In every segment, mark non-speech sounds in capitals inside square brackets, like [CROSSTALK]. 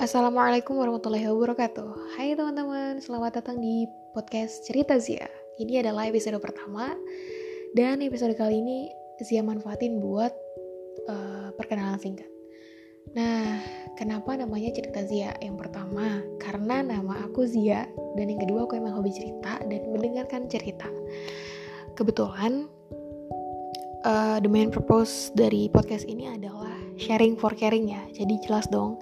Assalamualaikum warahmatullahi wabarakatuh. Hai teman-teman, selamat datang di podcast Cerita Zia. Ini adalah episode pertama Dan episode kali ini Zia manfaatin buat uh, perkenalan singkat. Nah, kenapa namanya Cerita Zia? Yang pertama, karena nama aku Zia Dan yang kedua, aku emang hobi cerita dan mendengarkan cerita. Kebetulan, uh, the main purpose dari podcast ini adalah sharing for caring ya Jadi jelas dong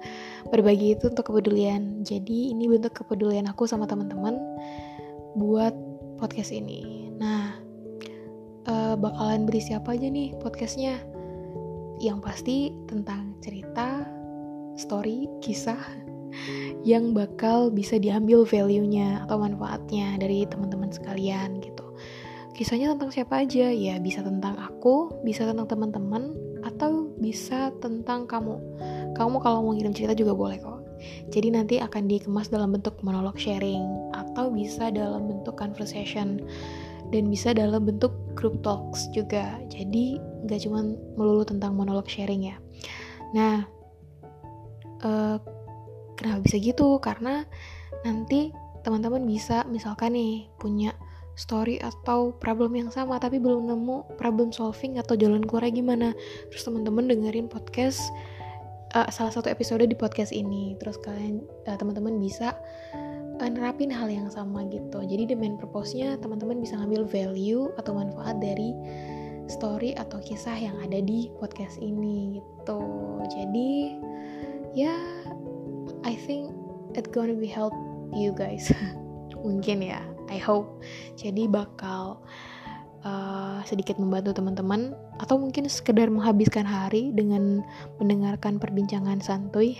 berbagi itu untuk kepedulian. Jadi ini bentuk kepedulian aku sama teman-teman buat podcast ini. Nah uh, bakalan berisi apa aja nih podcastnya? Yang pasti tentang cerita story kisah [LAUGHS] yang bakal bisa diambil value-nya atau manfaatnya dari teman-teman sekalian gitu. Kisahnya tentang siapa aja? Ya bisa tentang aku bisa tentang teman-teman bisa tentang kamu kamu kalau mau ngirim cerita juga boleh kok. Jadi nanti akan dikemas dalam bentuk monolog sharing atau bisa dalam bentuk conversation dan bisa dalam bentuk group talks juga. Jadi nggak cuma melulu tentang monolog sharing ya. Nah, uh, kenapa bisa gitu? Karena nanti teman-teman bisa misalkan nih punya story atau problem yang sama tapi belum nemu problem solving atau jalan keluarnya gimana. Terus teman-teman dengerin podcast uh, salah satu episode di podcast ini. Terus kalian uh, teman-teman bisa uh, nerapin hal yang sama gitu. Jadi the main purpose-nya teman-teman bisa ngambil value atau manfaat dari story atau kisah yang ada di podcast ini gitu. Jadi ya yeah, I think it gonna be help you guys. [LAUGHS] Mungkin ya I hope. Jadi bakal uh, sedikit membantu teman-teman atau mungkin sekedar menghabiskan hari dengan mendengarkan perbincangan santuy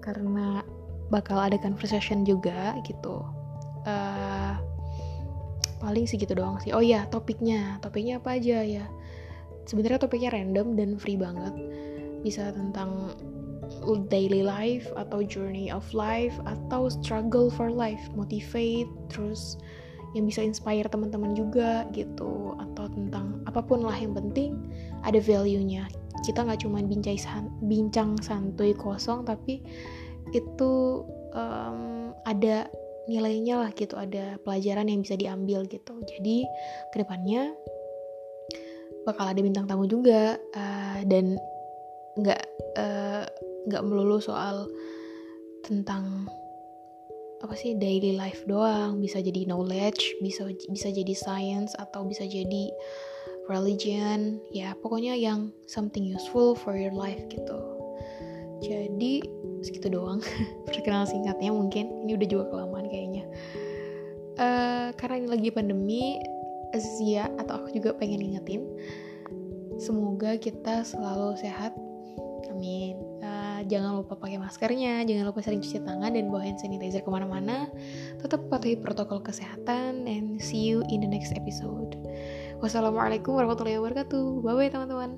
karena bakal ada conversation juga gitu. Uh, paling segitu doang sih. Oh ya topiknya. Topiknya apa aja ya? Sebenarnya topiknya random dan free banget. Bisa tentang daily life atau journey of life atau struggle for life motivate terus yang bisa inspire teman-teman juga gitu atau tentang apa pun lah yang penting ada value-nya. Kita nggak cuma bincang san bincang santuy kosong tapi itu um, ada nilainya lah gitu ada pelajaran yang bisa diambil gitu. Jadi ke depannya bakal ada bintang tamu juga uh, dan nggak uh, nggak melulu soal tentang apa sih daily life doang. Bisa jadi knowledge bisa bisa jadi science atau bisa jadi religion. Ya pokoknya yang something useful for your life gitu. Jadi segitu doang. [LAUGHS] Perkenalan singkatnya mungkin. Ini udah juga kelamaan kayaknya. Uh, karena ini lagi pandemi Zia atau aku juga pengen ingetin semoga kita selalu sehat. Amin jangan lupa pakai maskernya, jangan lupa sering cuci tangan dan bawa hand sanitizer ke mana-mana. Tetap patuhi protokol kesehatan and see you in the next episode. Wassalamualaikum warahmatullahi wabarakatuh. Bye bye teman-teman.